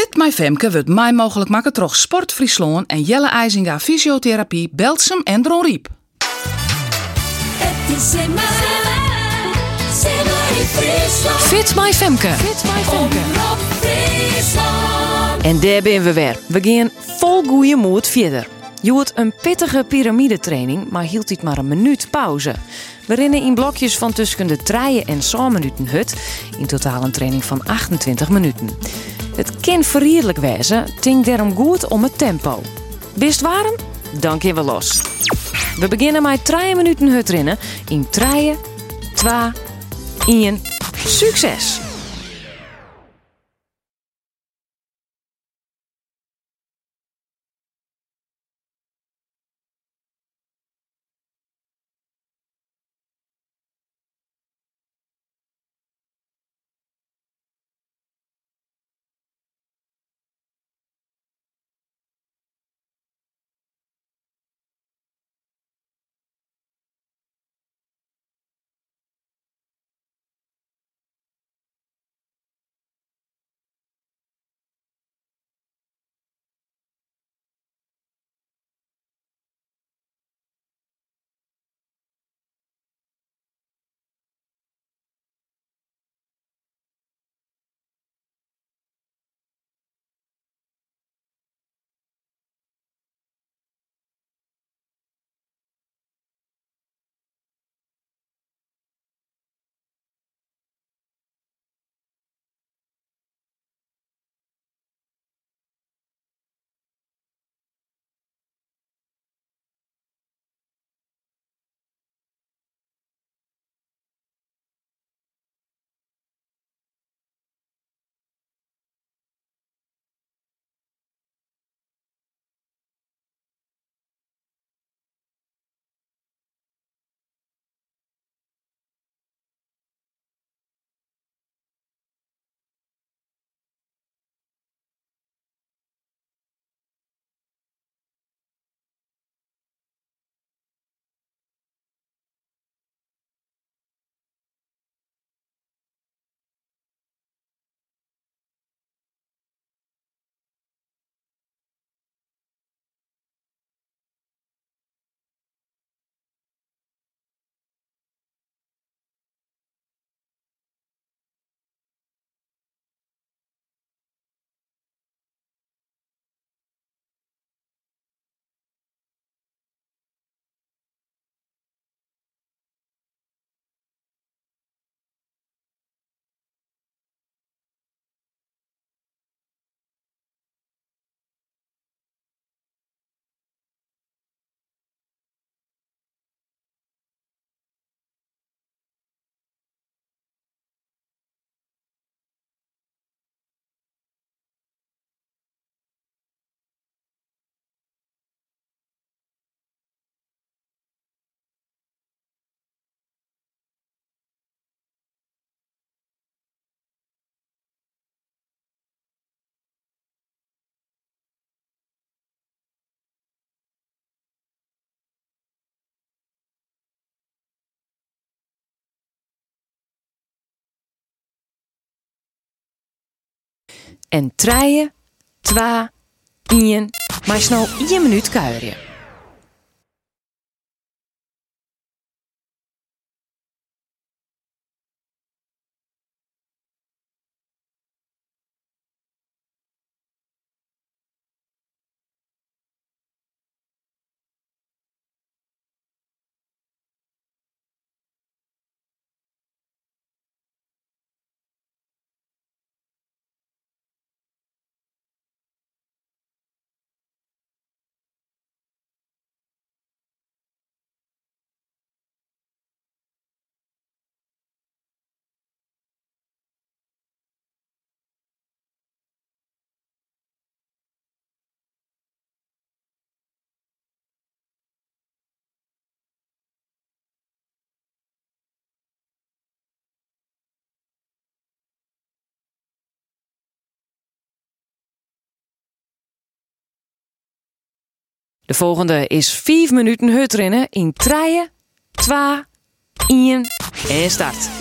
Fit My Femke wordt mij mogelijk maken troch Sport Friesland en Jelle IJzinga Fysiotherapie, Belsum en Dron Riep. Het is in. Fit My Femke. Fit my. En daar ben we weer. We gaan vol goede moed verder. Je hoort een pittige piramidetraining, maar hield dit maar een minuut pauze. We rennen in blokjes van tussen de 3 en 6 minuten hut. In totaal een training van 28 minuten. Het kan verrierlijk wezen, denk daarom goed om het tempo. Bist warm? Dan gaan we los. We beginnen met 3 minuten hut rennen in 3, 2, 1. Succes! En treien, twa, ien, maar snel één minuut kuieren. De volgende is 5 minuten hut rennen in treien, twa, ien en start.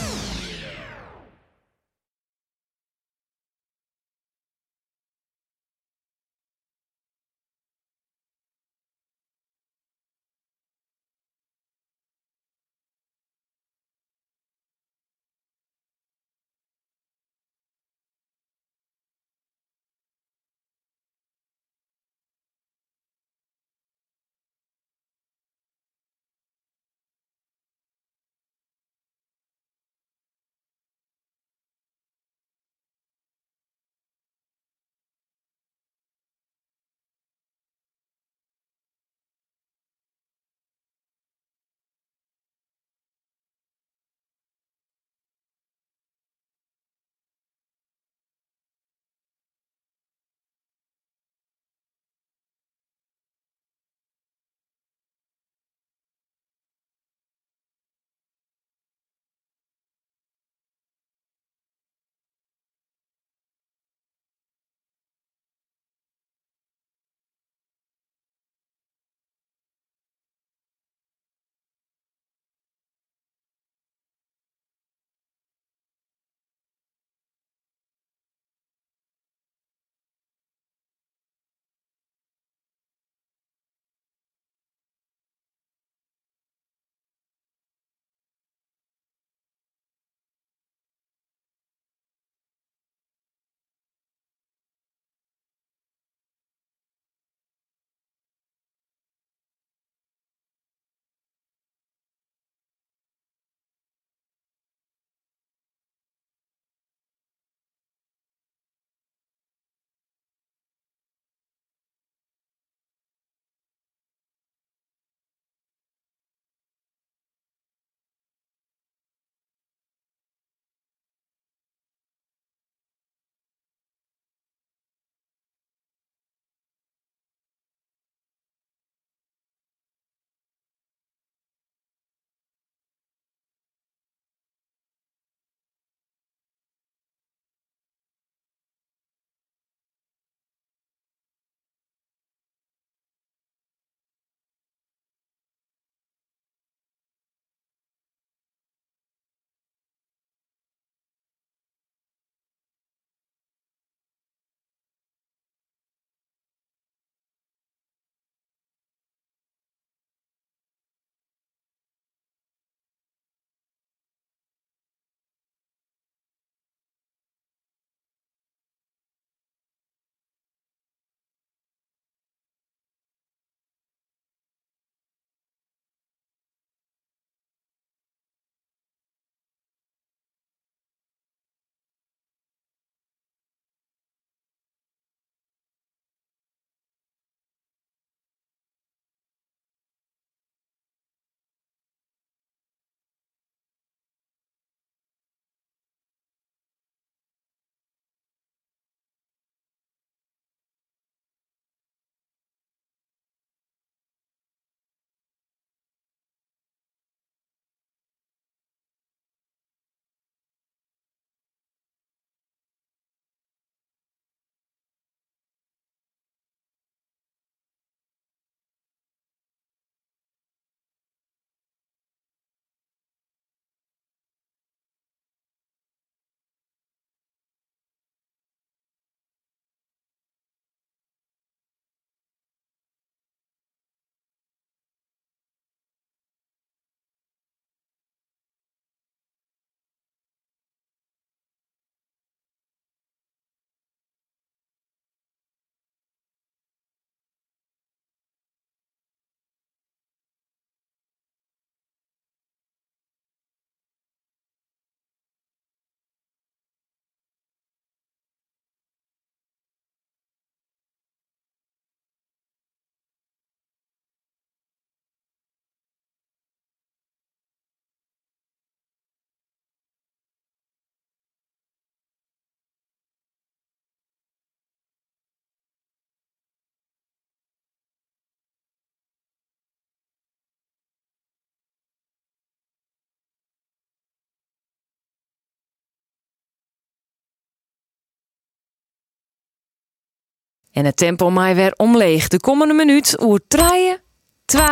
En het tempo mij weer omleeg. De komende minuut oer 3, 2,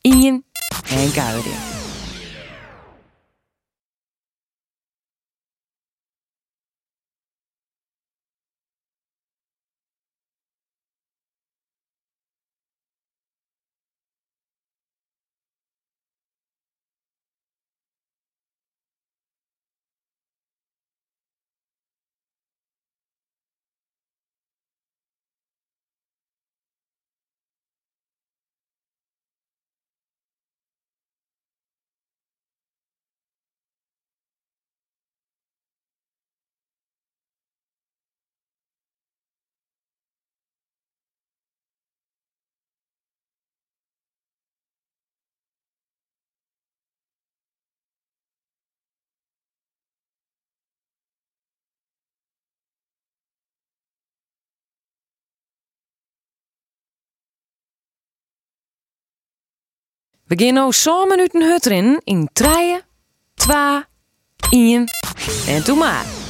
1 en kuieren. We gaan nu samen minuten hut erin in 3, 2, 1 en toe maar.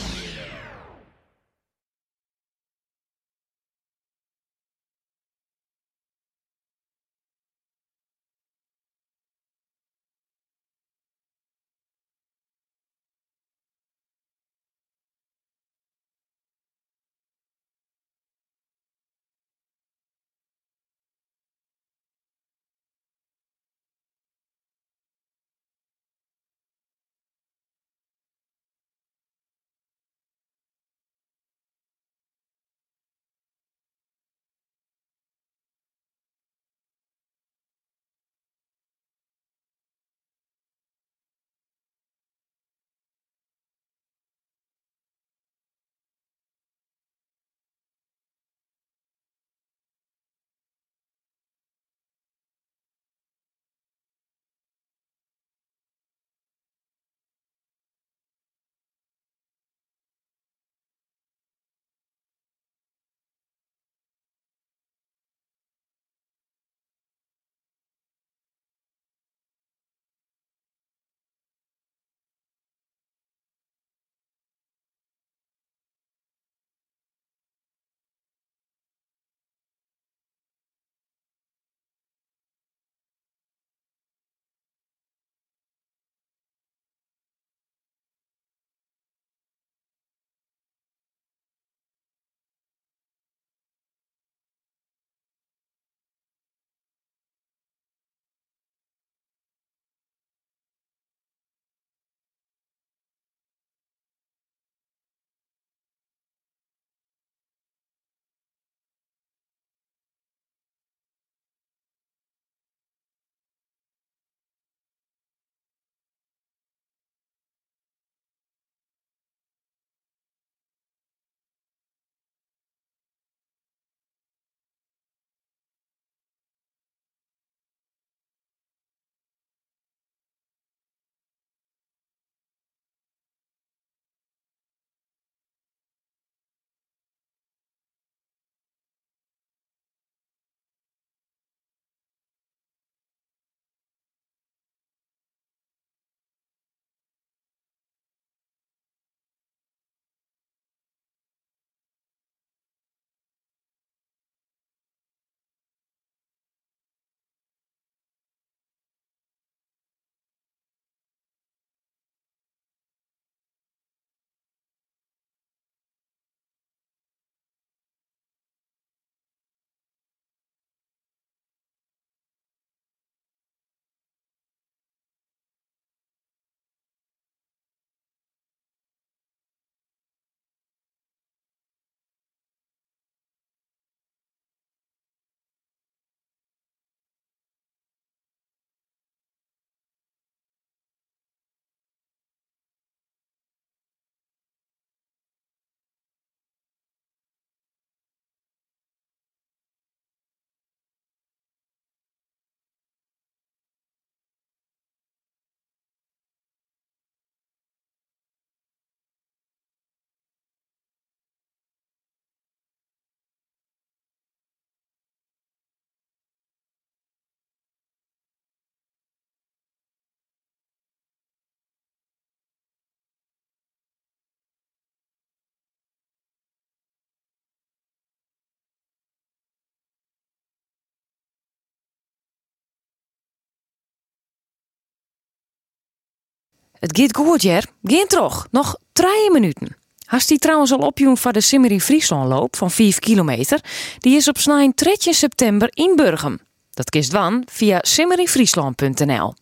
Het gaat goed, Jer. Geen toch. Nog drie minuten. Hast die trouwens al opjoen voor de Simmery Friesland loop van 5 kilometer? Die is op snijn 3 september in Burgum. Dat kist dan via simmeryfriesland.nl.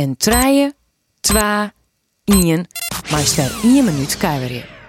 En treien, twa, ien, maar stel 1 minuut kuieren.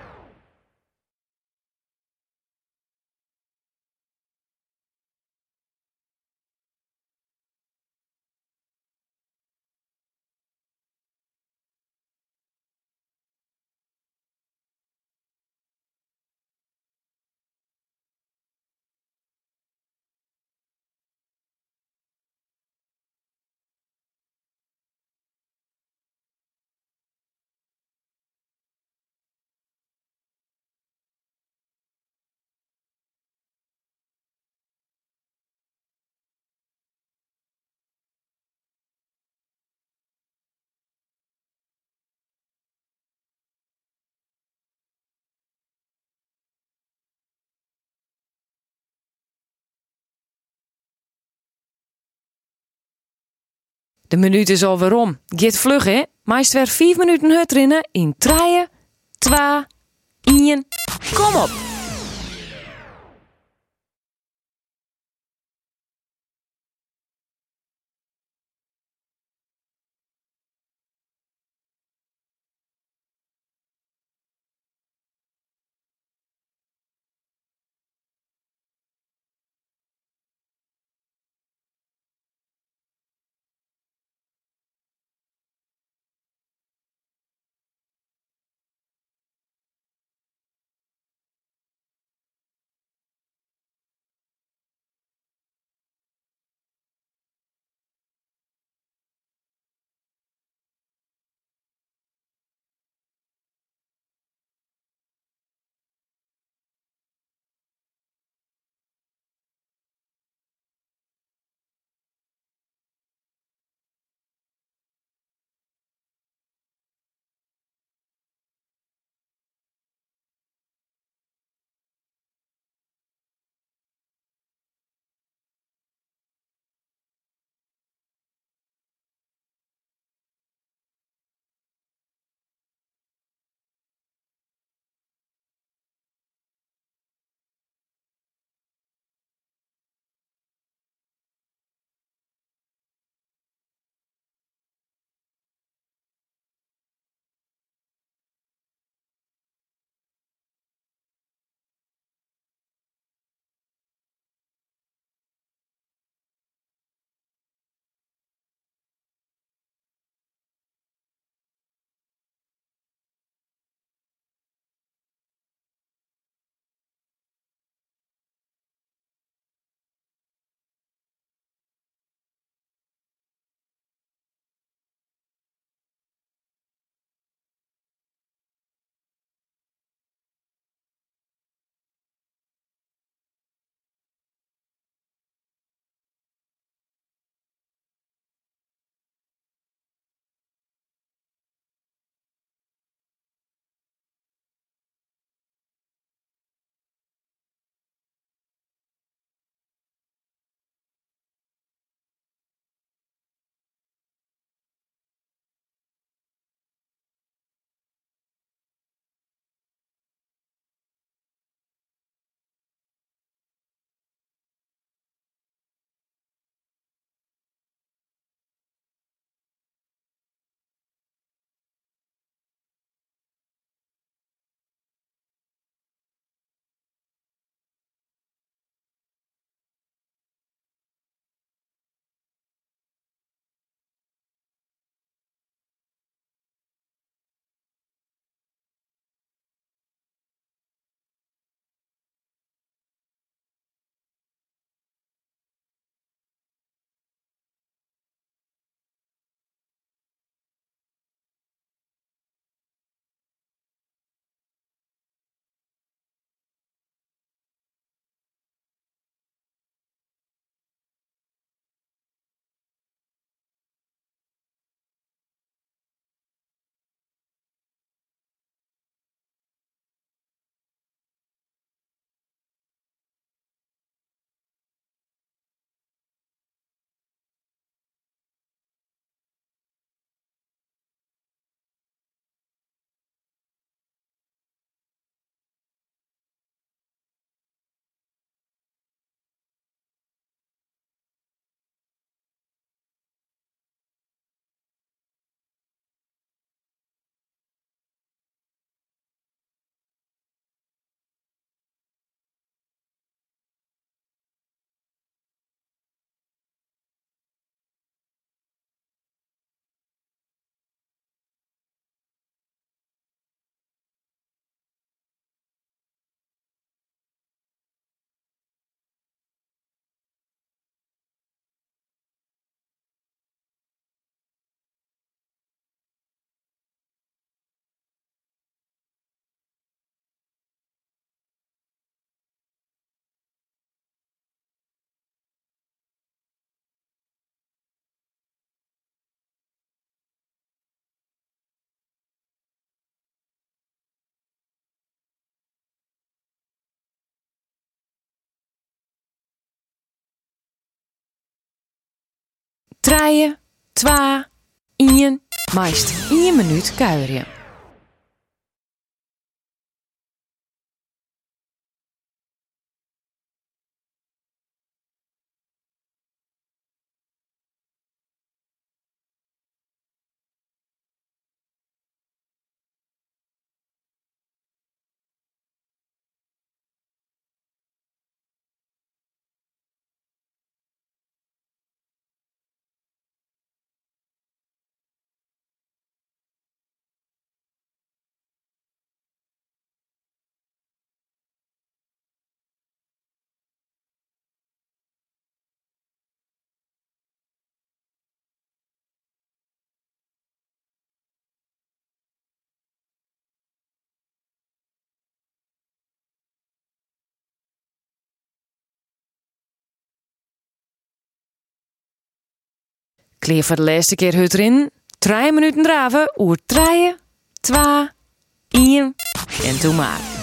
De minuut is alweer om. Git vlug, hè? Meest weer 5 minuten hut rinnen in 3, 2, 1. Kom op! Treien, twa, ien, meest 1 minuut kuierje. Kleer voor de laatste keer hut erin. 3 minuten draven, oer 3, 2, 1 en toen maar.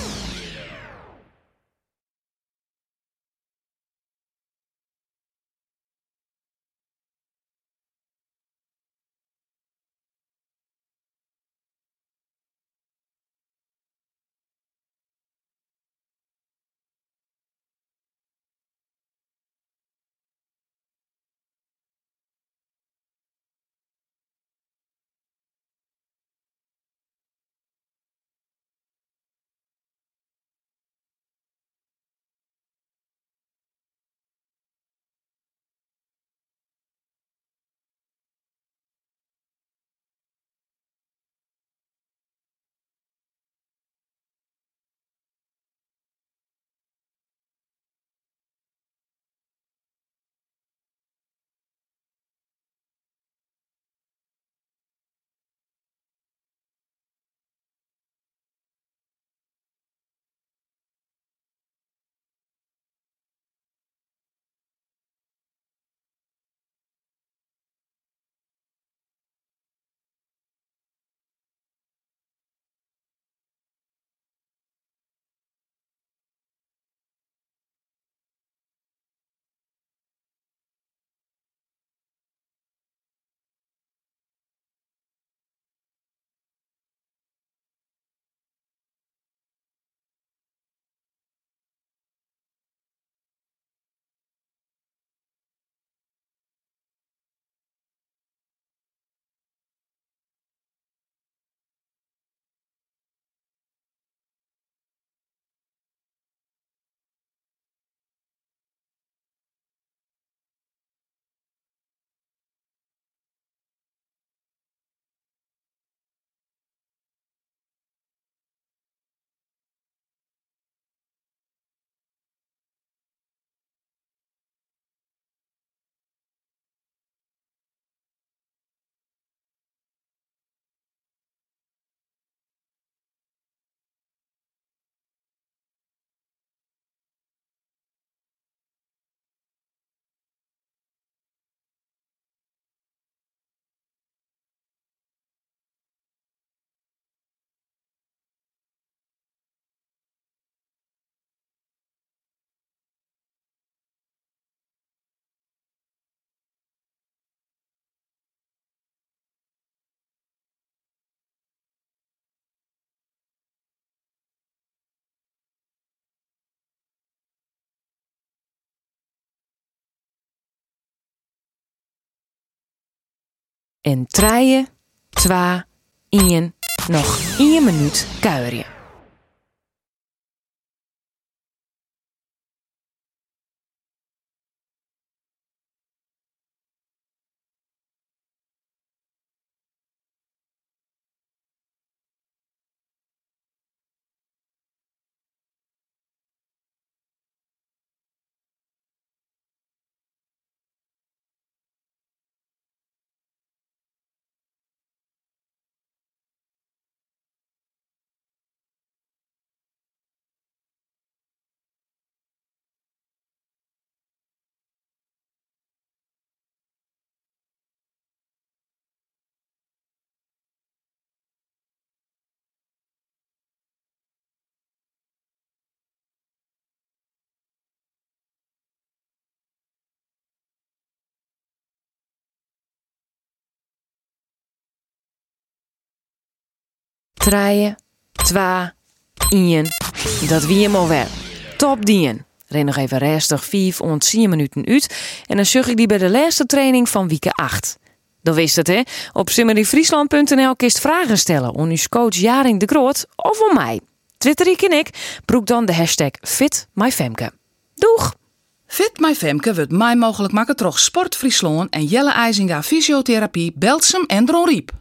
En 3, 2, 1, nog 1 minuut kuierje. 3, 2, 1. Dat wie hem alweer. Top dien. Ren nog even restig 5 ont 10 minuten uit. En dan zag ik die bij de laatste training van week 8. Dan wist het, hè? Op simmeryfriesland.nl kist vragen stellen aan uw coach Jaring de Groot of om mij. Twitter ik en ik. Broek dan de hashtag FitMyFemke. Doeg! Fit My Femke wordt mij mogelijk maken troch Sport Friesland en Jelle IJzinga Fysiotherapie, Belsum en Dron Riep.